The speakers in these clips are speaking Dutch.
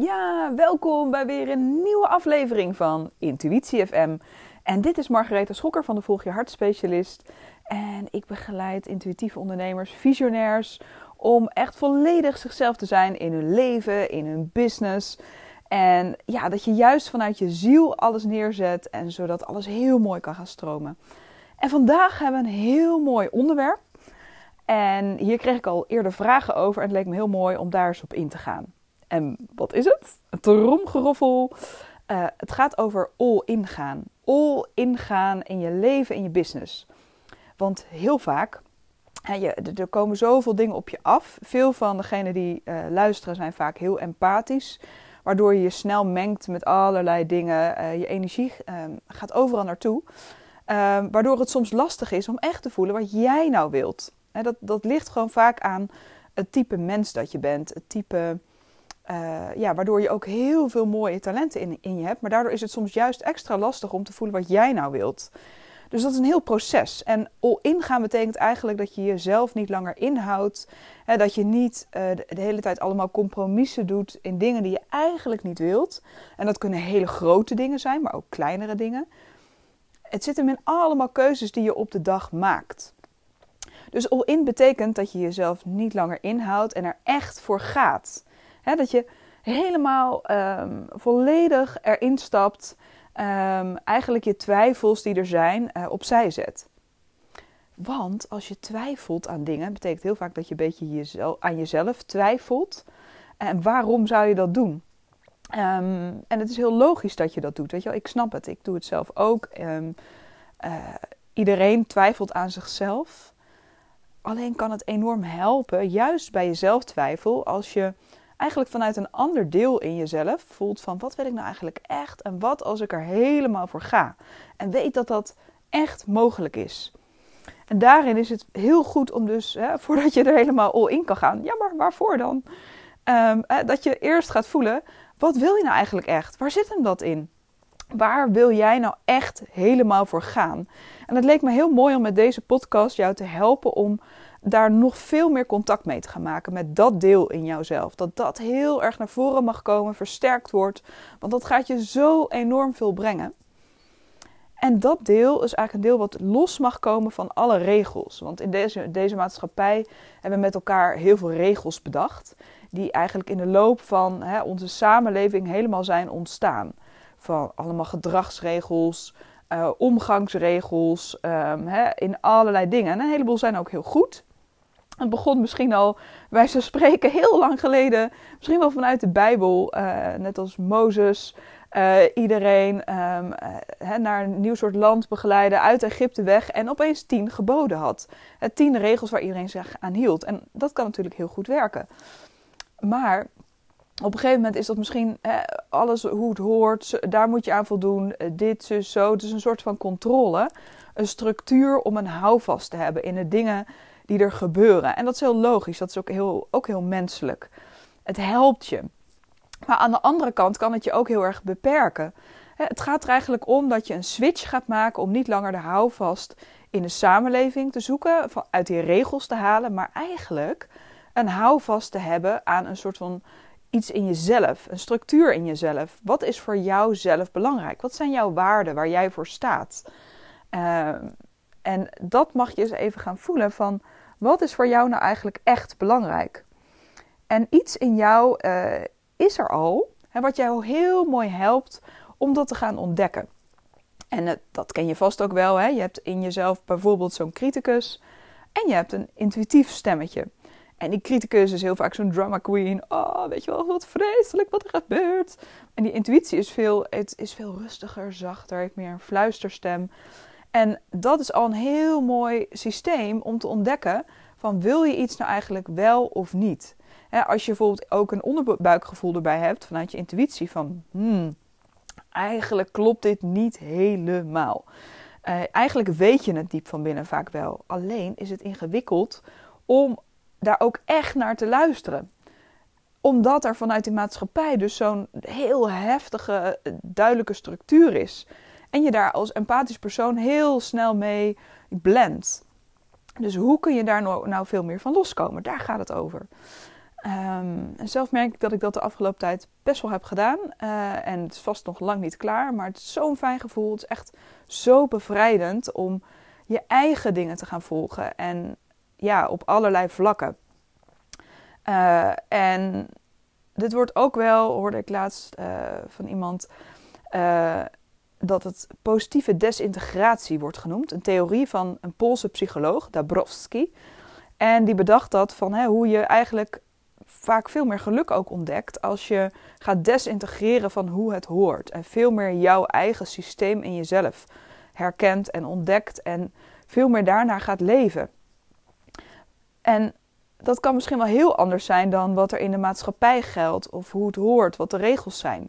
Ja, welkom bij weer een nieuwe aflevering van Intuïtie FM. En dit is Margaretha Schokker van de Volg Je Hart Specialist. En ik begeleid intuïtieve ondernemers, visionairs, om echt volledig zichzelf te zijn in hun leven, in hun business. En ja, dat je juist vanuit je ziel alles neerzet en zodat alles heel mooi kan gaan stromen. En vandaag hebben we een heel mooi onderwerp. En hier kreeg ik al eerder vragen over en het leek me heel mooi om daar eens op in te gaan. En wat is het? Een tromgeroffel. Uh, het gaat over all-in gaan. All-in gaan in je leven, in je business. Want heel vaak, hè, je, er komen zoveel dingen op je af. Veel van degenen die uh, luisteren zijn vaak heel empathisch. Waardoor je je snel mengt met allerlei dingen. Uh, je energie gaat overal naartoe. waardoor het soms lastig is om echt te voelen wat jij nou wilt. Hè, dat, dat ligt gewoon vaak aan het type mens dat je bent. Het type uh, ja, waardoor je ook heel veel mooie talenten in, in je hebt. Maar daardoor is het soms juist extra lastig om te voelen wat jij nou wilt. Dus dat is een heel proces. En all-in gaan betekent eigenlijk dat je jezelf niet langer inhoudt. Hè, dat je niet de, de, hele tijd allemaal compromissen doet in dingen die je eigenlijk niet wilt. En dat kunnen hele grote dingen zijn, maar ook kleinere dingen. Het zit hem in allemaal keuzes die je op de dag maakt. Dus all-in betekent dat je jezelf niet langer inhoudt en er echt voor gaat dat je helemaal um, volledig erin stapt. Um, eigenlijk je twijfels die er zijn uh, opzij zet. Want als je twijfelt aan dingen, betekent heel vaak dat je een beetje jezelf, aan jezelf twijfelt. En waarom zou je dat doen? Um, en het is heel logisch dat je dat doet. Weet je wel? Ik snap het, ik doe het zelf ook. Uh, iedereen twijfelt aan zichzelf. Alleen kan het enorm helpen, juist bij jezelf twijfel, als je eigenlijk vanuit een ander deel in jezelf voelt van wat wil ik nou eigenlijk echt en wat als ik er helemaal voor ga. En weet dat dat echt mogelijk is. En daarin is het heel goed om dus, hè, voordat je er helemaal all in kan gaan, ja maar waarvoor dan? Um, dat je eerst gaat voelen, wat wil je nou eigenlijk echt? Waar zit hem dat in? Waar wil jij nou echt helemaal voor gaan? En het leek me heel mooi om met deze podcast jou te helpen om daar nog veel meer contact mee te gaan maken met dat deel in jouzelf. Dat dat heel erg naar voren mag komen, versterkt wordt, want dat gaat je zo enorm veel brengen. En dat deel is eigenlijk een deel wat los mag komen van alle regels. Want in deze, deze maatschappij hebben we met elkaar heel veel regels bedacht. Die eigenlijk in de loop van hè, onze samenleving helemaal zijn ontstaan. Van allemaal gedragsregels, uh, omgangsregels, um, hè, in allerlei dingen. En een heleboel zijn ook heel goed. Het begon misschien al, wij zo spreken, heel lang geleden. Misschien wel vanuit de Bijbel. Uh, net als Mozes. Uh, iedereen um, uh, naar een nieuw soort land begeleiden, uit Egypte weg. En opeens tien geboden had. Het tien regels waar iedereen zich aan hield. En dat kan natuurlijk heel goed werken. Maar op een gegeven moment is dat misschien alles hoe het hoort. Daar moet je aan voldoen. dit, zus, zo. Het is een soort van controle. Een structuur om een houvast te hebben in de dingen die er gebeuren. En dat is heel logisch, dat is ook heel, ook heel menselijk. Het helpt je. Maar aan de andere kant kan het je ook heel erg beperken. Het gaat er eigenlijk om dat je een switch gaat maken om niet langer de houvast in de samenleving te zoeken, uit die regels te halen, maar eigenlijk een houvast te hebben aan een soort van iets in jezelf, een structuur in jezelf. Wat is voor jou zelf belangrijk? Wat zijn jouw waarden waar jij voor staat? Uh, en dat mag je eens even gaan voelen van wat is voor jou nou eigenlijk echt belangrijk? En iets in jou uh, is er al, hè, wat jou heel mooi helpt om dat te gaan ontdekken. En uh, dat ken je vast ook wel. Hè? Je hebt in jezelf bijvoorbeeld zo'n criticus en je hebt een intuïtief stemmetje. En die criticus is heel vaak zo'n drama queen. Oh, weet je wel, wat vreselijk wat er gebeurt. En die intuïtie is veel, het is veel rustiger, zachter, heeft meer een fluisterstem. En dat is al een heel mooi systeem om te ontdekken van wil je iets nou eigenlijk wel of niet. als je bijvoorbeeld ook een onderbuikgevoel erbij hebt vanuit je intuïtie van hmm, eigenlijk klopt dit niet helemaal. Uh, eigenlijk weet je het diep van binnen vaak wel. Alleen is het ingewikkeld om daar ook echt naar te luisteren omdat er vanuit die maatschappij dus zo'n heel heftige, duidelijke structuur is. En je daar als empathisch persoon heel snel mee blendt. Dus hoe kun je daar nou, nou veel meer van loskomen? Daar gaat het over. Um, en zelf merk ik dat ik dat de afgelopen tijd best wel heb gedaan. Uh, en het is vast nog lang niet klaar, maar het is zo'n fijn gevoel. Het is echt zo bevrijdend om je eigen dingen te gaan volgen. En ja, op allerlei vlakken. Uh, en dit wordt ook wel, hoorde ik laatst uh, van iemand, dat het positieve desintegratie wordt genoemd. Een theorie van een Poolse psycholoog, Dabrowski. En die bedacht dat van hè, hoe je eigenlijk vaak veel meer geluk ook ontdekt als je gaat desintegreren van hoe het hoort. En veel meer jouw eigen systeem in jezelf herkent en ontdekt en veel meer daarna gaat leven. En dat kan misschien wel heel anders zijn dan wat er in de maatschappij geldt of hoe het hoort, wat de regels zijn.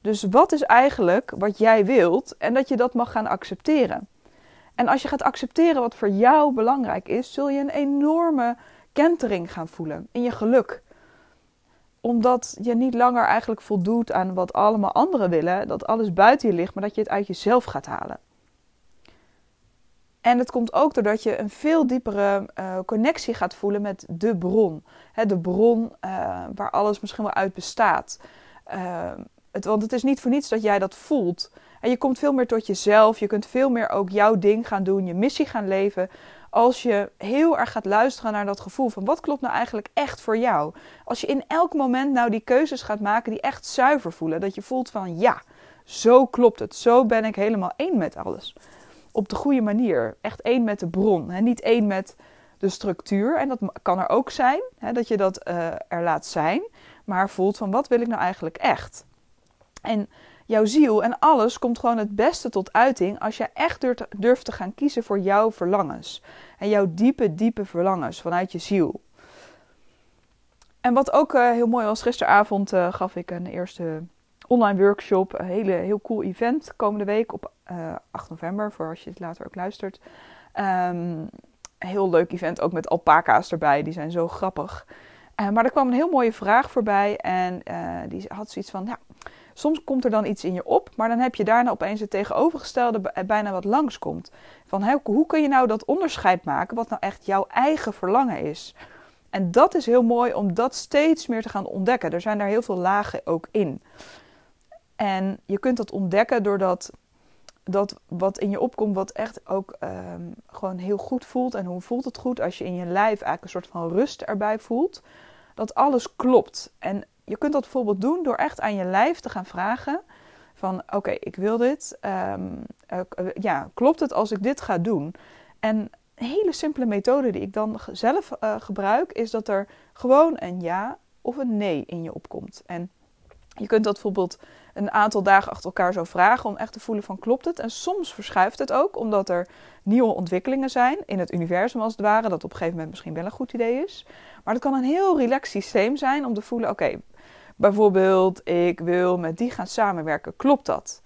Dus wat is eigenlijk wat jij wilt en dat je dat mag gaan accepteren. En als je gaat accepteren wat voor jou belangrijk is, zul je een enorme kentering gaan voelen in je geluk. Omdat je niet langer eigenlijk voldoet aan wat allemaal anderen willen, dat alles buiten je ligt, maar dat je het uit jezelf gaat halen. En het komt ook doordat je een veel diepere uh, connectie gaat voelen met de bron. de bron uh, waar alles misschien wel uit bestaat. Uh, want het is niet voor niets dat jij dat voelt. En je komt veel meer tot jezelf. Je kunt veel meer ook jouw ding gaan doen, je missie gaan leven. Als je heel erg gaat luisteren naar dat gevoel van wat klopt nou eigenlijk echt voor jou. Als je in elk moment nou die keuzes gaat maken die echt zuiver voelen. Dat je voelt van ja, zo klopt het. Zo ben ik helemaal één met alles. Op de goede manier. Echt één met de bron. Hè? Niet één met de structuur. En dat kan er ook zijn. Hè? Dat je dat uh, er laat zijn. Maar voelt van wat wil ik nou eigenlijk echt. En jouw ziel en alles komt gewoon het beste tot uiting als je echt durft te gaan kiezen voor jouw verlangens. En jouw diepe, diepe verlangens vanuit je ziel. En wat ook uh, heel mooi was, gisteravond uh, gaf ik een eerste online workshop. Een hele, heel cool event komende week op uh, eh, 8 november, voor als je het later ook luistert. Um, heel leuk event, ook met alpaca's erbij, die zijn zo grappig. maar er kwam een heel mooie vraag voorbij en die had zoiets van, ja, Soms komt er dan iets in je op, maar dan heb je daarna opeens het tegenovergestelde bijna wat langskomt. Van hoe kun je nou dat onderscheid maken wat nou echt jouw eigen verlangen is? En dat is heel mooi om dat steeds meer te gaan ontdekken. Er zijn daar heel veel lagen ook in. En je kunt dat ontdekken doordat dat wat in je opkomt, wat echt ook ehm, gewoon heel goed voelt. En hoe voelt het goed als je in je lijf eigenlijk een soort van rust erbij voelt. Dat alles klopt. En je kunt dat bijvoorbeeld doen door echt aan je lijf te gaan vragen: van oké, ik wil dit. Ehm, eh, ja, klopt het als ik dit ga doen? En een hele simpele methode die ik dan zelf uh, gebruik, is dat er gewoon een ja of een nee in je opkomt. En je kunt dat bijvoorbeeld een aantal dagen achter elkaar zo vragen om echt te voelen van klopt het. En soms verschuift het ook, omdat er nieuwe ontwikkelingen zijn in het universum als het ware. Dat op een gegeven moment misschien wel een goed idee is. Maar het kan een heel relaxed systeem zijn om te voelen, oké, Bijvoorbeeld, ik wil met die gaan samenwerken. Klopt dat?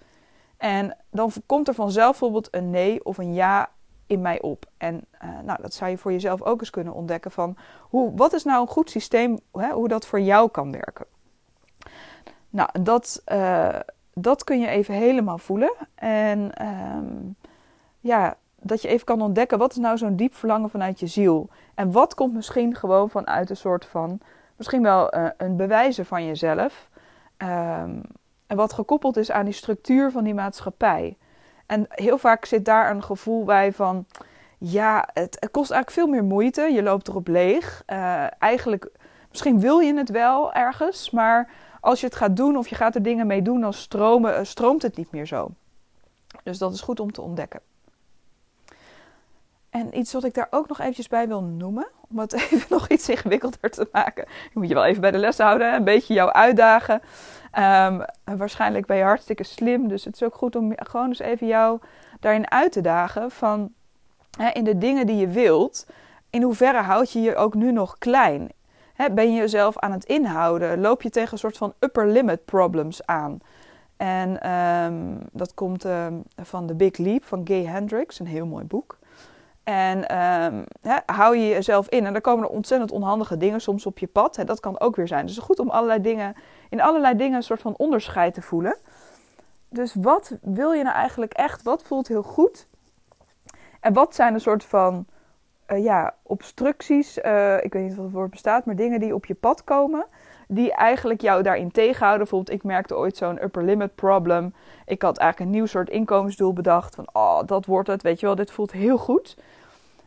En dan komt er vanzelf bijvoorbeeld een nee of een ja in mij op. En uh, nou, dat zou je voor jezelf ook eens kunnen ontdekken van hoe, wat is nou een goed systeem, hè, hoe dat voor jou kan werken. Nou, dat, uh, dat kun je even helemaal voelen. En um, ja, dat je even kan ontdekken wat is nou zo'n diep verlangen vanuit je ziel. En wat komt misschien gewoon vanuit een soort van misschien wel uh, een bewijzen van jezelf. Um, en wat gekoppeld is aan die structuur van die maatschappij. En heel vaak zit daar een gevoel bij van, ja, het, kost eigenlijk veel meer moeite. Je loopt erop leeg. Uh, eigenlijk, misschien wil je het wel ergens, maar als je het gaat doen of je gaat er dingen mee doen, dan stromen, uh, stroomt het niet meer zo. Dus dat is goed om te ontdekken. En iets wat ik daar ook nog eventjes bij wil noemen, om het even nog iets ingewikkelder te maken. Je moet je wel even bij de les houden, een beetje jou uitdagen. Um, waarschijnlijk ben je hartstikke slim, dus het is ook goed om gewoon eens even jou daarin uit te dagen van in de dingen die je wilt. In hoeverre houd je je ook nu nog klein? Ben je jezelf aan het inhouden? Loop je tegen een soort van upper limit problems aan? En um, dat komt um, van The Big Leap van Gay Hendricks, een heel mooi boek. En um, hou je jezelf in. En dan komen er ontzettend onhandige dingen soms op je pad. Hè, dat kan ook weer zijn. Dus goed om allerlei dingen, in allerlei dingen een soort van onderscheid te voelen. Dus wat wil je nou eigenlijk echt? Wat voelt heel goed? En wat zijn een soort van ja, obstructies, ik weet niet wat het woord bestaat, maar dingen die op je pad komen, die eigenlijk jou daarin tegenhouden. Bijvoorbeeld, ik merkte ooit zo'n upper limit problem. Ik had eigenlijk een nieuw soort inkomensdoel bedacht. Van, oh, dat wordt het, weet je wel, dit voelt heel goed.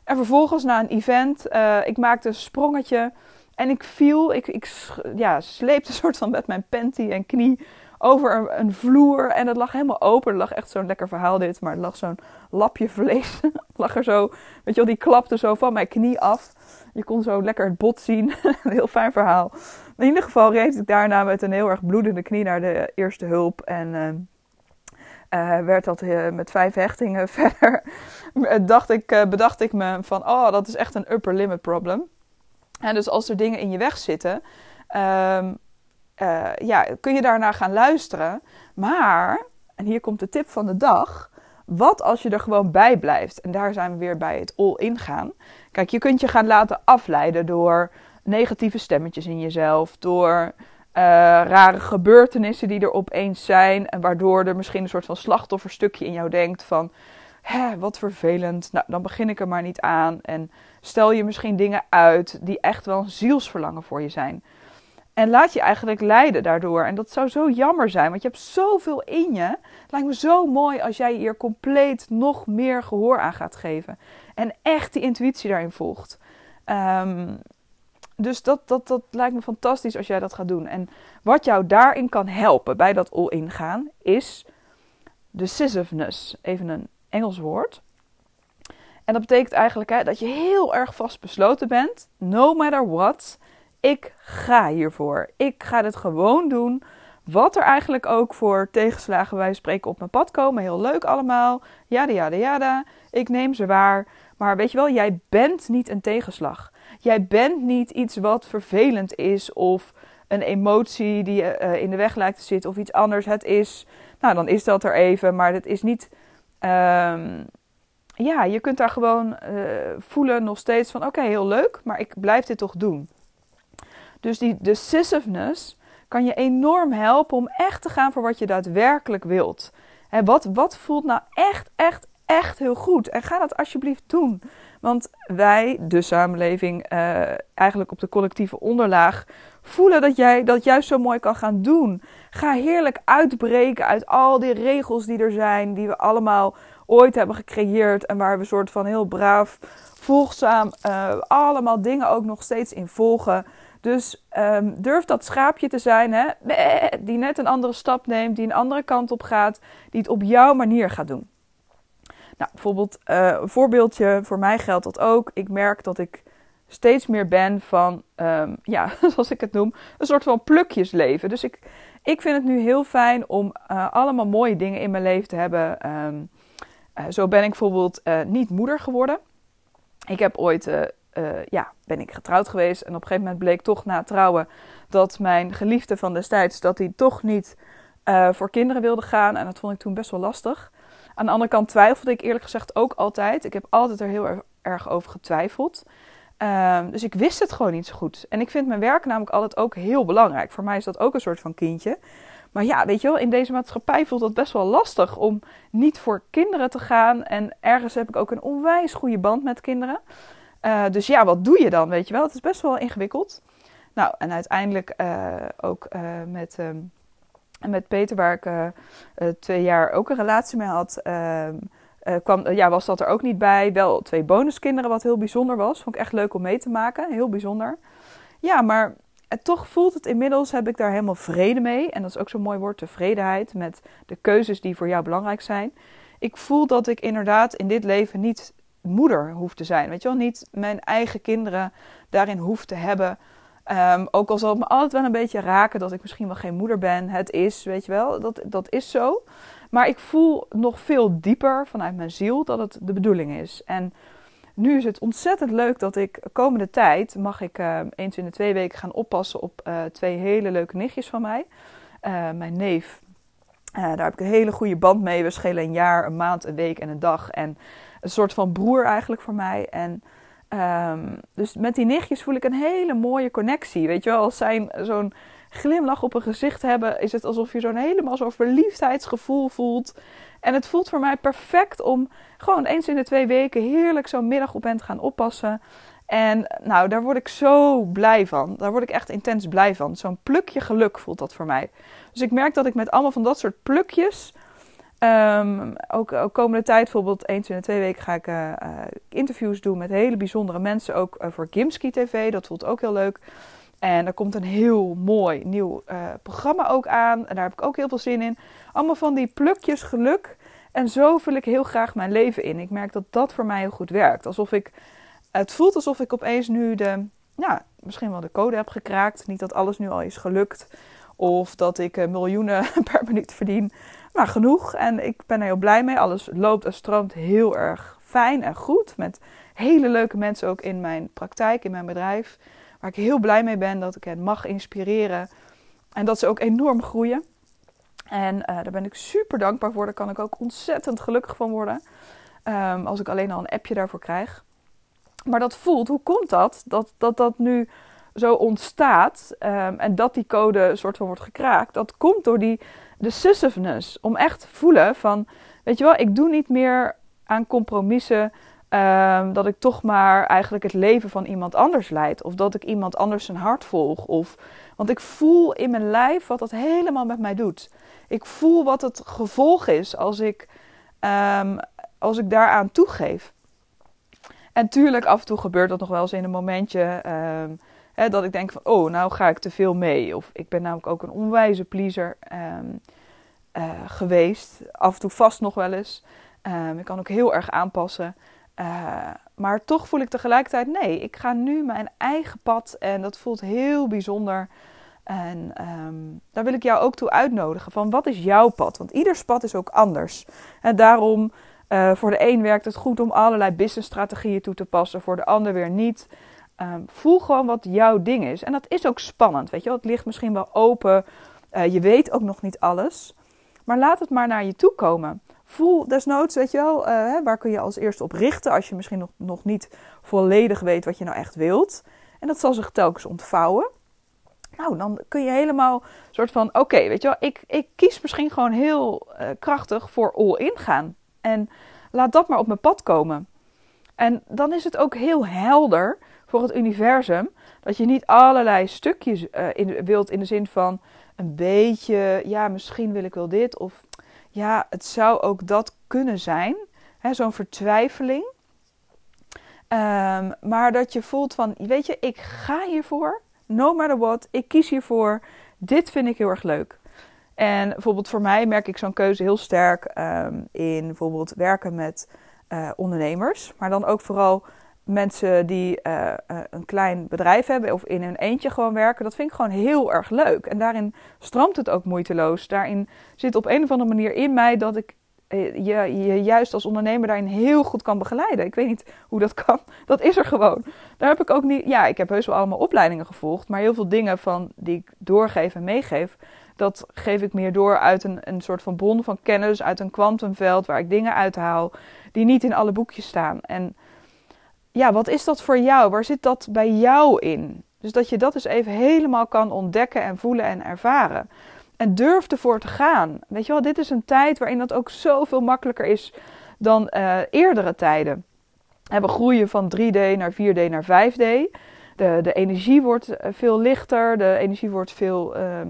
En vervolgens na een event, ik maakte een sprongetje en ik viel, ik, ik ja, sleepte een soort van met mijn panty en knie over een, een, vloer. En het lag helemaal open. Er lag echt zo'n lekker verhaal dit. Maar er lag zo'n lapje vlees. lag er zo, weet je wel, die klapte zo van mijn knie af. Je kon zo lekker het bot zien. een heel fijn verhaal. In ieder geval reed ik daarna met een heel erg bloedende knie naar de eerste hulp. En uh, werd dat uh, met vijf hechtingen verder. dacht ik, bedacht ik me van, oh, dat is echt een upper limit problem. En dus als er dingen in je weg zitten, uh, ja, kun je daarnaar gaan luisteren. Maar, en hier komt de tip van de dag. Wat als je er gewoon bij blijft? En daar zijn we weer bij het all-in gaan. Kijk, je kunt je gaan laten afleiden door negatieve stemmetjes in jezelf. Door uh, rare gebeurtenissen die er opeens zijn. En waardoor er misschien een soort van slachtofferstukje in jou denkt van... Wat vervelend. Nou, dan begin ik er maar niet aan. En stel je misschien dingen uit die echt wel een zielsverlangen voor je zijn. En laat je eigenlijk leiden daardoor. En dat zou zo jammer zijn, want je hebt zoveel in je. Lijkt me zo mooi als jij hier compleet nog meer gehoor aan gaat geven. En echt die intuïtie daarin volgt. Um, dus dat, dat, dat lijkt me fantastisch als jij dat gaat doen. En wat jou daarin kan helpen bij dat all-in gaan, is decisiveness. Even een Engels woord. En dat betekent eigenlijk hè, dat je heel erg vastbesloten bent, no matter what ik ga hiervoor. Ik ga dit gewoon doen. Wat er eigenlijk ook voor tegenslagen wij spreken op mijn pad komen. Heel leuk allemaal. Jada, jada, jada. Ik neem ze waar. Maar weet je wel, jij bent niet een tegenslag. Jij bent niet iets wat vervelend is of een emotie die je uh, in de weg lijkt te zitten of iets anders. Het is, nou dan is dat er even, maar het is niet. Um, ja, je kunt daar gewoon uh, voelen nog steeds van oké, heel leuk, maar ik blijf dit toch doen. Dus die decisiveness kan je enorm helpen om echt te gaan voor wat je daadwerkelijk wilt. Wat, wat voelt nou echt, echt, echt heel goed? En ga dat alsjeblieft doen. Want wij, de samenleving, uh, eigenlijk op de collectieve onderlaag, voelen dat jij dat juist zo mooi kan gaan doen. Ga heerlijk uitbreken uit al die regels die er zijn, die we allemaal ooit hebben gecreëerd en waar we soort van heel braaf, volgzaam, uh, allemaal dingen ook nog steeds in volgen. Dus um, durf dat schaapje te zijn, hè? die net een andere stap neemt, die een andere kant op gaat, die het op jouw manier gaat doen. Nou, bijvoorbeeld uh, een voorbeeldje, voor mij geldt dat ook. Ik merk dat ik steeds meer ben van, um, ja, zoals ik het noem, een soort van plukjesleven. Dus ik, ik vind het nu heel fijn om uh, allemaal mooie dingen in mijn leven te hebben. Um, uh, zo ben ik bijvoorbeeld niet moeder geworden. Ik heb ooit ja, ben ik getrouwd geweest. En op een gegeven moment bleek toch na trouwen dat mijn geliefde van destijds, dat hij toch niet voor kinderen wilde gaan. En dat vond ik toen best wel lastig. Aan de andere kant twijfelde ik eerlijk gezegd ook altijd. Ik heb altijd er heel erg, over getwijfeld. Uh, dus ik wist het gewoon niet zo goed. En ik vind mijn werk namelijk altijd ook heel belangrijk. Voor mij is dat ook een soort van kindje. Maar ja, weet je wel, in deze maatschappij voelt het best wel lastig om niet voor kinderen te gaan. En ergens heb ik ook een onwijs goede band met kinderen. Uh, dus ja, wat doe je dan, weet je wel? Het is best wel ingewikkeld. Nou, en uiteindelijk uh, ook uh, met, um, met Peter, waar ik twee jaar ook een relatie mee had, ehm, kwam, ja, was dat er ook niet bij. Wel twee bonuskinderen, wat heel bijzonder was. Vond ik echt leuk om mee te maken. Heel bijzonder. Ja, maar toch voelt het inmiddels, heb ik daar helemaal vrede mee. En dat is ook zo'n mooi woord, tevredenheid met de keuzes die voor jou belangrijk zijn. Ik voel dat ik inderdaad in dit leven niet moeder hoeft te zijn. Weet je wel, niet mijn eigen kinderen daarin hoeft te hebben. Um, ook al zal het me altijd wel een beetje raken dat ik misschien wel geen moeder ben. Het is, weet je wel, dat, dat is zo. Maar ik voel nog veel dieper vanuit mijn ziel dat het de bedoeling is. En nu is het ontzettend leuk dat ik komende tijd mag ik uh, eens in de twee weken gaan oppassen op uh, twee hele leuke nichtjes van mij. Uh, mijn neef, daar heb ik een hele goede band mee. We schelen een jaar, een maand, een week en een dag. En een soort van broer eigenlijk voor mij. En um, dus met die nichtjes voel ik een hele mooie connectie. Weet je wel, als zij zo'n glimlach op een gezicht hebben, is het alsof je zo'n helemaal zo'n verliefdheidsgevoel voelt. En het voelt voor mij perfect om gewoon eens in de twee weken heerlijk zo'n middag op hen te gaan oppassen. En nou, daar word ik zo blij van. Daar word ik echt intens blij van. Zo'n plukje geluk voelt dat voor mij. Dus ik merk dat ik met allemaal van dat soort plukjes. Um, ook, ook, komende tijd, bijvoorbeeld de twee weken, ga ik uh, interviews doen met hele bijzondere mensen. Ook uh, voor Gimski TV. Dat voelt ook heel leuk. En er komt een heel mooi nieuw programma ook aan. En daar heb ik ook heel veel zin in. Allemaal van die plukjes geluk. En zo vul ik heel graag mijn leven in. Ik merk dat dat voor mij heel goed werkt. Alsof ik het voelt alsof ik opeens nu de, ja, misschien wel de code heb gekraakt. Niet dat alles nu al is gelukt. Of dat ik eh, miljoenen per minuut verdien. Maar genoeg. En ik ben er heel blij mee. Alles loopt en stroomt heel erg fijn en goed. Met hele leuke mensen ook in mijn praktijk, in mijn bedrijf. Waar ik heel blij mee ben dat ik hen mag inspireren. En dat ze ook enorm groeien. En uh, daar ben ik super dankbaar voor. Daar kan ik ook ontzettend gelukkig van worden. Um, als ik alleen al een appje daarvoor krijg maar dat voelt, hoe komt dat? Dat dat, dat nu zo ontstaat um, en dat die code soort van wordt gekraakt. Dat komt door die decisiveness. Om echt te voelen van, weet je wel, ik doe niet meer aan compromissen. Um, dat ik toch maar eigenlijk het leven van iemand anders leid. Of dat ik iemand anders zijn hart volg. Of, want ik voel in mijn lijf wat dat helemaal met mij doet. Ik voel wat het gevolg is als ik, um, als ik daaraan toegeef. En tuurlijk, af en toe gebeurt dat nog wel eens in een momentje. Um, hè, dat ik denk van, oh, nou ga ik te veel mee. Of ik ben namelijk ook een onwijze pleaser um, uh, geweest. Af en toe vast nog wel eens. Um, ik kan ook heel erg aanpassen. Uh, maar toch voel ik tegelijkertijd, nee, ik ga nu mijn eigen pad. En dat voelt heel bijzonder. En daar wil ik jou ook toe uitnodigen. Van wat is jouw pad? Want ieders pad is ook anders. En daarom uh, voor de een werkt het goed om allerlei businessstrategieën toe te passen, voor de ander weer niet. Um, voel gewoon wat jouw ding is. En dat is ook spannend, weet je wel. Het ligt misschien wel open. Uh, je weet ook nog niet alles. Maar laat het maar naar je toe komen. Voel desnoods, weet je wel, uh, waar kun je als eerste op richten als je misschien nog, nog niet volledig weet wat je nou echt wilt. En dat zal zich telkens ontvouwen. Nou, dan kun je helemaal soort van, oké, weet je wel, ik, ik kies misschien gewoon heel uh, krachtig voor all-in gaan. En laat dat maar op mijn pad komen. En dan is het ook heel helder voor het universum dat je niet allerlei stukjes uh, in, wilt in de zin van een beetje, ja, misschien wil ik wel dit of ja, het zou ook dat kunnen zijn. Zo'n vertwijfeling. Um, maar dat je voelt van, weet je, ik ga hiervoor, no matter what, ik kies hiervoor, dit vind ik heel erg leuk. En bijvoorbeeld voor mij merk ik zo'n keuze heel sterk um, in bijvoorbeeld werken met uh, ondernemers. Maar dan ook vooral mensen die uh, uh, een klein bedrijf hebben of in hun eentje gewoon werken. Dat vind ik gewoon heel erg leuk. En daarin stroomt het ook moeiteloos. Daarin zit op een of andere manier in mij dat ik je, je juist als ondernemer daarin heel goed kan begeleiden. Ik weet niet hoe dat kan. Dat is er gewoon. Daar heb ik ook niet. Ja, ik heb heus wel allemaal opleidingen gevolgd. Maar heel veel dingen van die ik doorgeef en meegeef dat geef ik meer door uit een, een soort van bron van kennis, uit een kwantumveld waar ik dingen uithaal die niet in alle boekjes staan. En ja, wat is dat voor jou? Waar zit dat bij jou in? Dus dat je dat eens even helemaal kan ontdekken en voelen en ervaren. En durf ervoor te gaan. Weet je wel, dit is een tijd waarin dat ook zoveel makkelijker is dan uh, eerdere tijden. We groeien van 3D naar 4D naar 5D. De, de energie wordt eh, veel lichter, de energie wordt veel uh,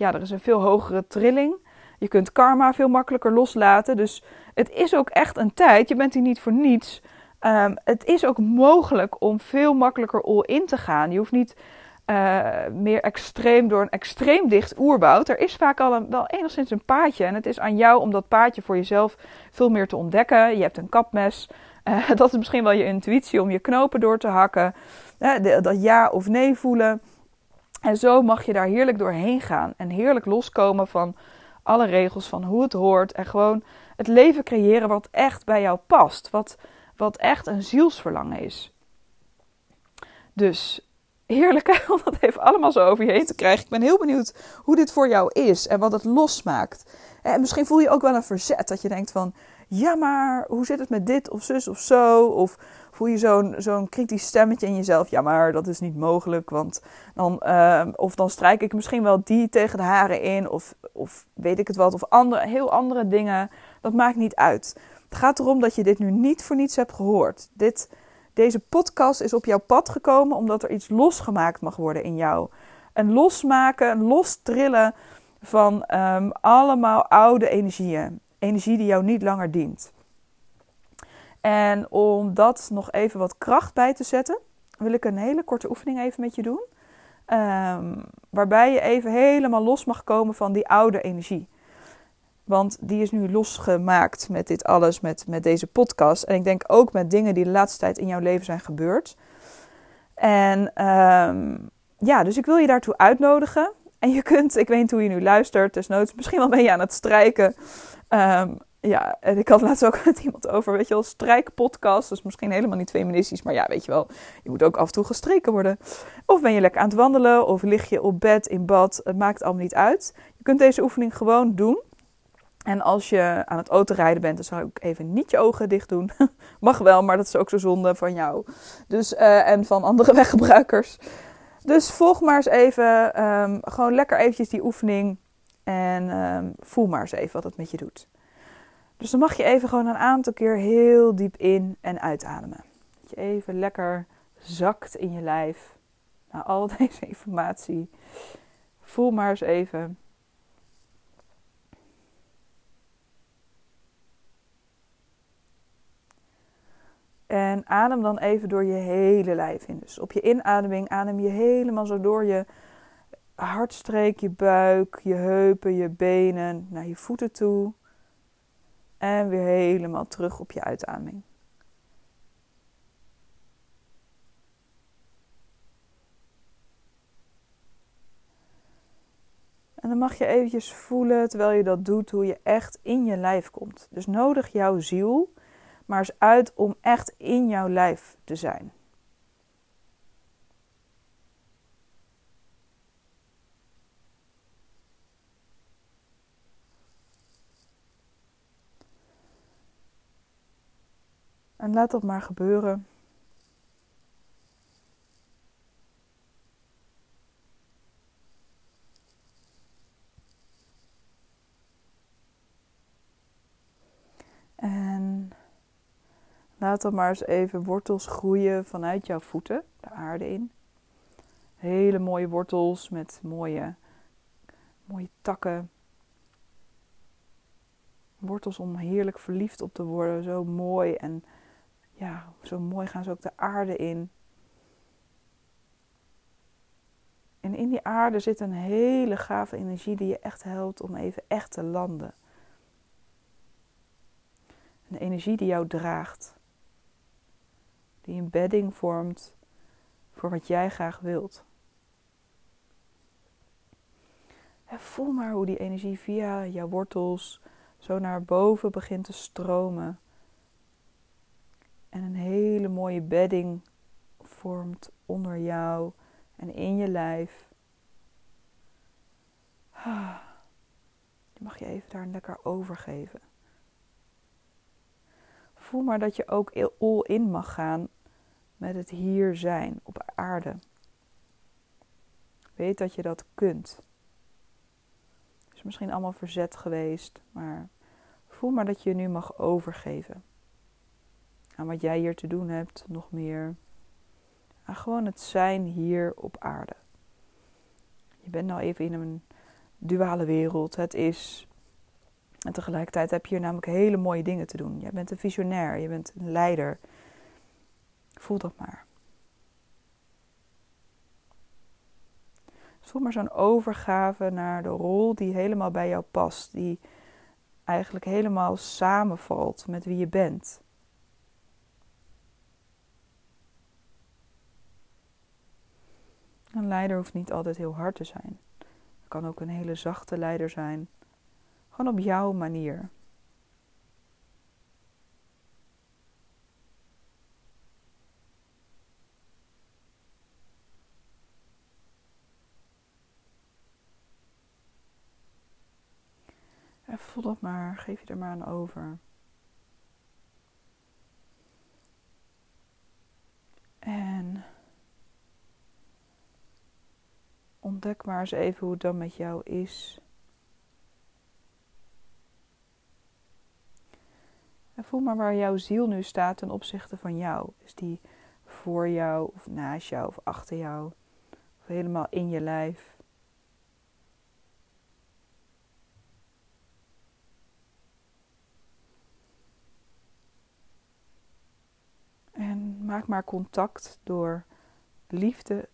ja, er is een veel hogere trilling. Je kunt karma veel makkelijker loslaten. Dus het is ook echt een tijd. Je bent hier niet voor niets. Um, het is ook mogelijk om veel makkelijker all in te gaan. Je hoeft niet uh, meer extreem door een extreem dicht oerwoud. Er is vaak al een, wel enigszins een paadje. En het is aan jou om dat paadje voor jezelf veel meer te ontdekken. Je hebt een kapmes. Uh, dat is misschien wel je intuïtie om je knopen door te hakken. De, dat ja of nee voelen. En zo mag je daar heerlijk doorheen gaan en heerlijk loskomen van alle regels van hoe het hoort en gewoon het leven creëren wat echt bij jou past, wat, wat echt een zielsverlangen is. Dus heerlijk om dat even allemaal zo over je heen te krijgen. Ik ben heel benieuwd hoe dit voor jou is en wat het losmaakt. En misschien voel je ook wel een verzet dat je denkt van ja maar hoe zit het met dit of zus of zo? Of voel je zo'n zo'n kritisch stemmetje in jezelf, ja maar dat is niet mogelijk, want dan, uh, of dan strijk ik misschien wel die tegen de haren in, of, of weet ik het wat, of andere, heel andere dingen, dat maakt niet uit. Het gaat erom dat je dit nu niet voor niets hebt gehoord. Dit, deze podcast is op jouw pad gekomen omdat er iets losgemaakt mag worden in jou. Een losmaken, een lostrillen van um, allemaal oude energieën. Energie die jou niet langer dient. En om dat nog even wat kracht bij te zetten, wil ik een hele korte oefening even met je doen. Um, waarbij je even helemaal los mag komen van die oude energie. Want die is nu losgemaakt met dit alles, met, met deze podcast. En ik denk ook met dingen die de laatste tijd in jouw leven zijn gebeurd. En um, ja, dus ik wil je daartoe uitnodigen. En je kunt, ik weet niet hoe je nu luistert, desnoods misschien wel ben je aan het strijken. Um, ja, en ik had laatst ook met iemand over, weet je wel, strijkpodcast. Dus misschien helemaal niet feministisch, maar ja, weet je wel, je moet ook af en toe gestreken worden. Of ben je lekker aan het wandelen, of lig je op bed, in bad, het maakt allemaal niet uit. Je kunt deze oefening gewoon doen. En als je aan het autorijden bent, dan zou ik even niet je ogen dicht doen. Mag wel, maar dat is ook zo zonde van jou. Dus, uh, en van andere weggebruikers. Dus volg maar eens even, um, gewoon lekker eventjes die oefening. En um, voel maar eens even wat het met je doet. Dus dan mag je even gewoon een aantal keer heel diep in en uitademen. Dat je even lekker zakt in je lijf. naar al deze informatie. Voel maar eens even. En adem dan even door je hele lijf in. Dus op je inademing adem je helemaal zo door je hartstreek, je buik, je heupen, je benen, naar je voeten toe. En weer helemaal terug op je uitademing. En dan mag je eventjes voelen, terwijl je dat doet, hoe je echt in je lijf komt. Dus nodig jouw ziel maar eens uit om echt in jouw lijf te zijn. En laat dat maar gebeuren. En laat dan maar eens even wortels groeien vanuit jouw voeten, de aarde in. Hele mooie wortels met mooie, mooie takken wortels om heerlijk verliefd op te worden. Zo mooi en ja, zo mooi gaan ze ook de aarde in. En in die aarde zit een hele gave energie die je echt helpt om even echt te landen. Een energie die jou draagt. Die een bedding vormt voor wat jij graag wilt. En voel maar hoe die energie via jouw wortels zo naar boven begint te stromen. En een hele mooie bedding vormt onder jou en in je lijf. Je mag je even daar lekker overgeven. Voel maar dat je ook all in mag gaan met het hier zijn op aarde. Weet dat je dat kunt is misschien allemaal verzet geweest, maar voel maar dat je je nu mag overgeven. Aan wat jij hier te doen hebt, nog meer. Aan gewoon het zijn hier op aarde. Je bent nou even in een duale wereld. Het is. En tegelijkertijd heb je hier namelijk hele mooie dingen te doen. Jij bent een visionair, je bent een leider. Voel dat maar. voel maar zo'n overgave naar de rol die helemaal bij jou past. Die eigenlijk helemaal samenvalt met wie je bent. Een leider hoeft niet altijd heel hard te zijn. Het kan ook een hele zachte leider zijn. Gewoon op jouw manier. Voel dat maar, geef je er maar aan over. En ontdek maar eens even hoe het dan met jou is. En voel maar waar jouw ziel nu staat ten opzichte van jou. Is die voor jou, of naast jou, of achter jou, of helemaal in je lijf? En maak maar contact door liefde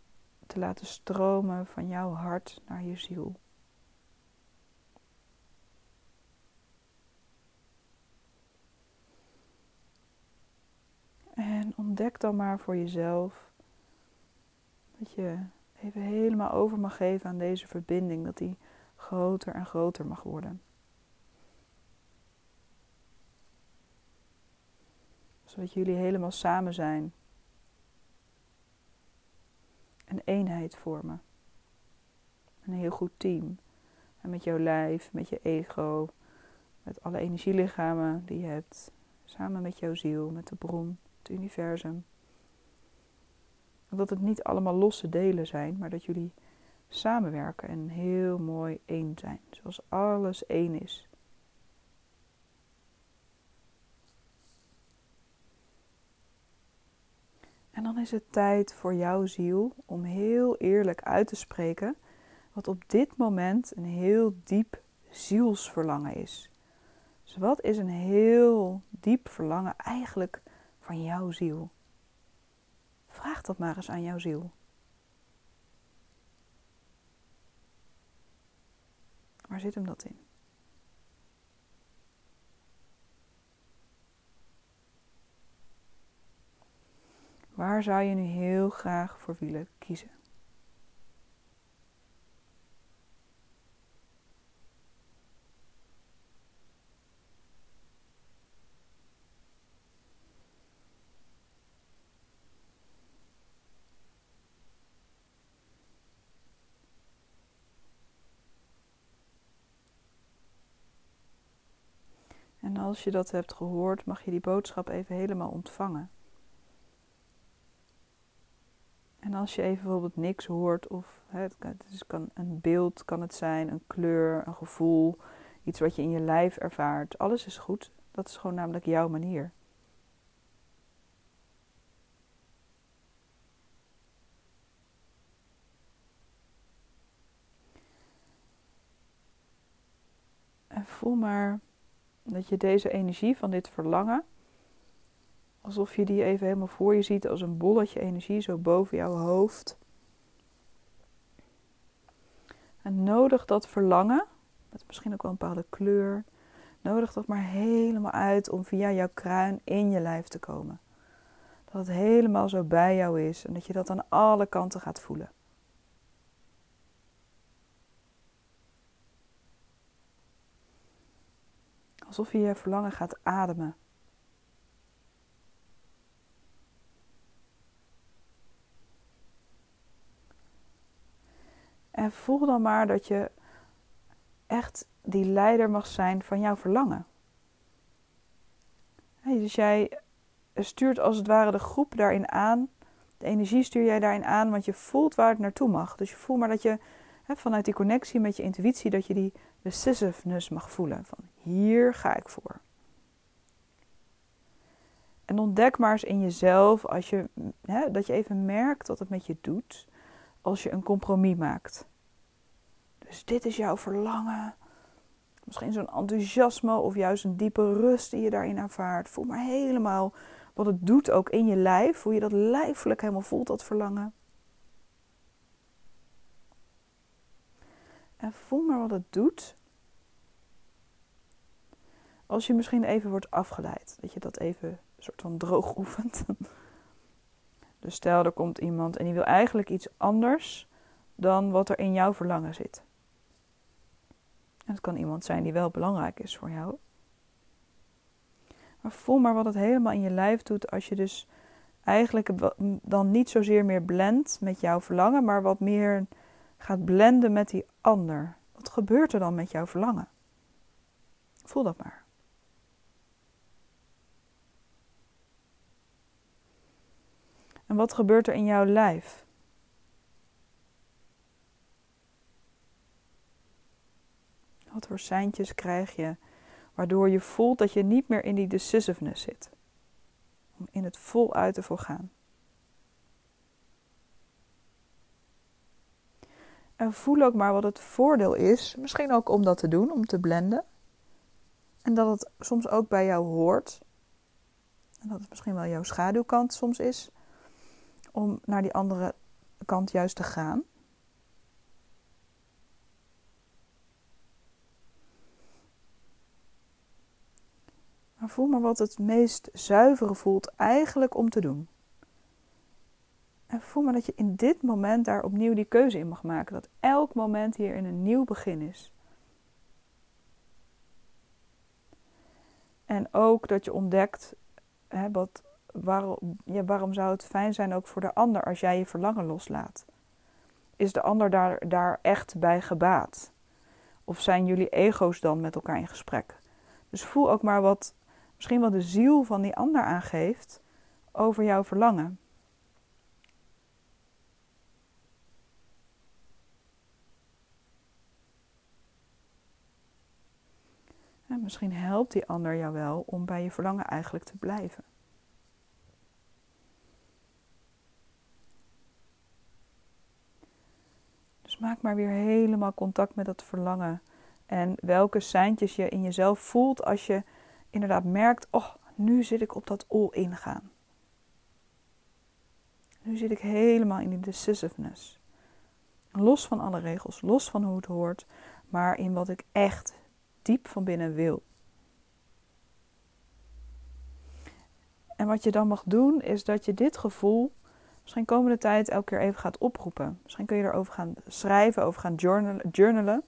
te laten stromen van jouw hart naar je ziel. En ontdek dan maar voor jezelf dat je even helemaal over mag geven aan deze verbinding, dat die groter en groter mag worden. Zodat jullie helemaal samen zijn. Een eenheid vormen. Een heel goed team. En met jouw lijf, met je ego, met alle energielichamen die je hebt. Samen met jouw ziel, met de bron het universum. Dat het niet allemaal losse delen zijn, maar dat jullie samenwerken en heel mooi één zijn. Zoals alles één is. En dan is het tijd voor jouw ziel om heel eerlijk uit te spreken wat op dit moment een heel diep zielsverlangen is. Dus wat is een heel diep verlangen eigenlijk van jouw ziel. Vraag dat maar eens aan jouw ziel. Waar zit hem dat in? Waar zou je nu heel graag voor willen kiezen? En als je dat hebt gehoord, mag je die boodschap even helemaal ontvangen. En als je even bijvoorbeeld niks hoort, of hè, het, het kan een beeld kan het zijn, een kleur, een gevoel, iets wat je in je lijf ervaart, alles is goed. Dat is gewoon namelijk jouw manier. En voel maar dat je deze energie van dit verlangen, alsof je die even helemaal voor je ziet als een bolletje energie zo boven jouw hoofd. En nodig dat verlangen, met misschien ook wel een bepaalde kleur, nodig dat maar helemaal uit om via jouw kruin in je lijf te komen. Dat het helemaal zo bij jou is en dat je dat aan alle kanten gaat voelen. Alsof je je verlangen gaat ademen. En voel dan maar dat je echt die leider mag zijn van jouw verlangen. Dus jij stuurt als het ware de groep daarin aan. De energie stuur jij daarin aan, want je voelt waar het naartoe mag. Dus je voelt maar dat je vanuit die connectie met je intuïtie, dat je die decisiveness mag voelen. Van hier ga ik voor. En ontdek maar eens in jezelf als je, dat je even merkt wat het met je doet als je een compromis maakt. Dus dit is jouw verlangen. Misschien zo'n enthousiasme of juist een diepe rust die je daarin ervaart. Voel maar helemaal wat het doet ook in je lijf. Hoe je dat lijfelijk helemaal voelt, dat verlangen. En voel maar wat het doet. Als je misschien even wordt afgeleid. Dat je dat even soort van droog oefent. Dus stel er komt iemand en die wil eigenlijk iets anders dan wat er in jouw verlangen zit. En het kan iemand zijn die wel belangrijk is voor jou. Maar voel maar wat het helemaal in je lijf doet als je dus eigenlijk dan niet zozeer meer blendt met jouw verlangen, maar wat meer gaat blenden met die ander. Wat gebeurt er dan met jouw verlangen? Voel dat maar. En wat gebeurt er in jouw lijf? Wat voor seintjes krijg je waardoor je voelt dat je niet meer in die decisiveness zit? Om in het voluit te volgaan. En voel ook maar wat het voordeel is, misschien ook om dat te doen, om te blenden. En dat het soms ook bij jou hoort. En dat het misschien wel jouw schaduwkant soms is. Om naar die andere kant juist te gaan. Maar voel maar wat het meest zuivere voelt eigenlijk om te doen. En voel maar dat je in dit moment daar opnieuw die keuze in mag maken. Dat elk moment hier in een nieuw begin is. En ook dat je ontdekt, hè, wat, waarom, ja, waarom zou het fijn zijn ook voor de ander als jij je verlangen loslaat? Is de ander daar, echt bij gebaat? Of zijn jullie ego's dan met elkaar in gesprek? Dus voel ook maar wat misschien wel de ziel van die ander aangeeft over jouw verlangen. En misschien helpt die ander jou wel om bij je verlangen eigenlijk te blijven. Maak maar weer helemaal contact met dat verlangen. En welke seintjes je in jezelf voelt als je inderdaad merkt: oh, nu zit ik op dat all-in gaan. Nu zit ik helemaal in die decisiveness. Los van alle regels, los van hoe het hoort, maar in wat ik echt diep van binnen wil. En wat je dan mag doen, is dat je dit gevoel misschien komende tijd elke keer even gaat oproepen. Misschien kun je erover gaan schrijven, over gaan journalen.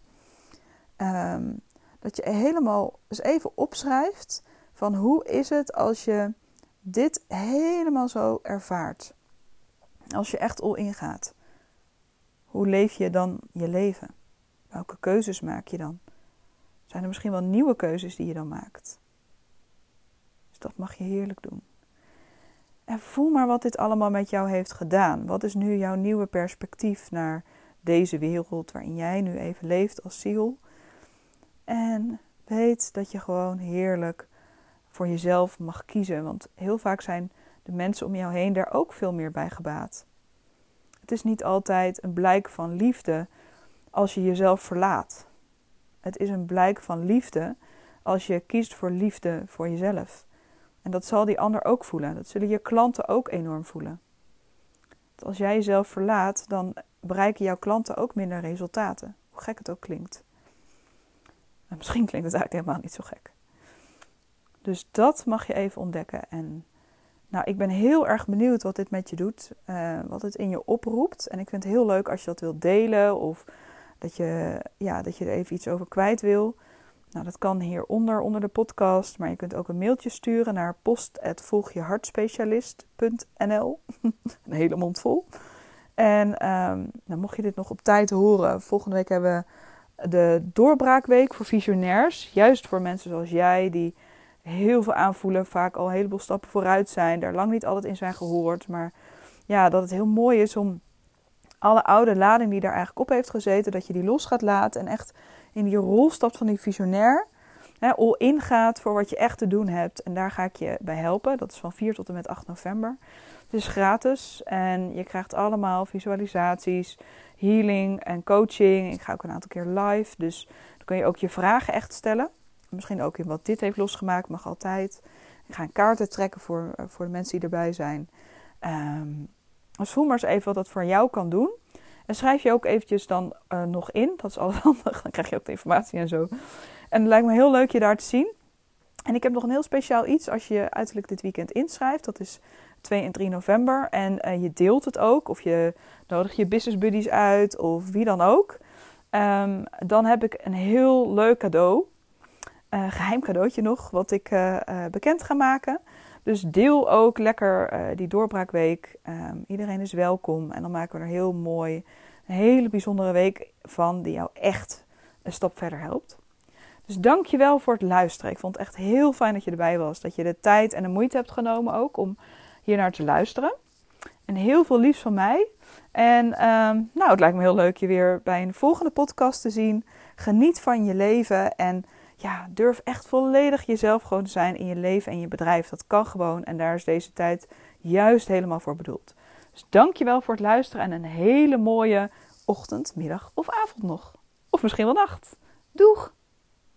Ehm, dat je helemaal eens even opschrijft van hoe is het als je dit helemaal zo ervaart. Als je echt al ingaat. Hoe leef je dan je leven? Welke keuzes maak je dan? Zijn er misschien wel nieuwe keuzes die je dan maakt? Dus dat mag je heerlijk doen. En voel maar wat dit allemaal met jou heeft gedaan. Wat is nu jouw nieuwe perspectief naar deze wereld waarin jij nu even leeft als ziel? En weet dat je gewoon heerlijk voor jezelf mag kiezen. Want heel vaak zijn de mensen om jou heen daar ook veel meer bij gebaat. Het is niet altijd een blijk van liefde als je jezelf verlaat. Het is een blijk van liefde als je kiest voor liefde voor jezelf. En dat zal die ander ook voelen. Dat zullen je klanten ook enorm voelen. als jij jezelf verlaat, dan bereiken jouw klanten ook minder resultaten. Hoe gek het ook klinkt. En misschien klinkt het eigenlijk helemaal niet zo gek. Dus dat mag je even ontdekken. En nou, ik ben heel erg benieuwd wat dit met je doet. Uh, wat het in je oproept. En ik vind het heel leuk als je dat wilt delen. Of dat je, ja, dat je er even iets over kwijt wil. Nou, dat kan hieronder, onder de podcast. Maar je kunt ook een mailtje sturen naar post.volgjehartspecialist.nl Een hele mond vol. En um, nou, mocht je dit nog op tijd horen, volgende week hebben we de doorbraakweek voor visionairs. Juist voor mensen zoals jij, die heel veel aanvoelen, vaak al een heleboel stappen vooruit zijn, daar lang niet altijd in zijn gehoord. Maar ja, dat het heel mooi is om alle oude lading die daar eigenlijk op heeft gezeten, dat je die los gaat laten en echt in die rol stapt van die visionair. Hè, all in gaat voor wat je echt te doen hebt. En daar ga ik je bij helpen. Dat is van 4 tot en met 8 november. Het is gratis en je krijgt allemaal visualisaties, healing en coaching. Ik ga ook een aantal keer live, dus dan kun je ook je vragen echt stellen. Misschien ook in wat dit heeft losgemaakt, mag altijd. Ik ga een kaarten trekken voor, voor de mensen die erbij zijn. Um, dus voel maar eens even wat dat voor jou kan doen. En schrijf je ook eventjes dan uh, nog in. Dat is altijd handig. Dan krijg je ook de informatie en zo. En het lijkt me heel leuk je daar te zien. En ik heb nog een heel speciaal iets als je uiterlijk dit weekend inschrijft. Dat is 2 en 3 november. En uh, je deelt het ook. Of je nodigt je business buddies uit. Of wie dan ook. Um, dan heb ik een heel leuk cadeau. Geheim cadeautje nog. Wat ik bekend ga maken. Dus deel ook lekker uh, die doorbraakweek. Um, iedereen is welkom. En dan maken we er heel mooi een hele bijzondere week van die jou echt een stap verder helpt. Dus dank je wel voor het luisteren. Ik vond het echt heel fijn dat je erbij was. Dat je de tijd en de moeite hebt genomen ook om hier naar te luisteren. En heel veel liefs van mij. En um, nou, het lijkt me heel leuk je weer bij een volgende podcast te zien. Geniet van je leven en ja, durf echt volledig jezelf gewoon te zijn in je leven en je bedrijf. Dat kan gewoon en daar is deze tijd juist helemaal voor bedoeld. Dus dankjewel voor het luisteren en een hele mooie ochtend, middag of avond nog. Of misschien wel nacht. Doeg!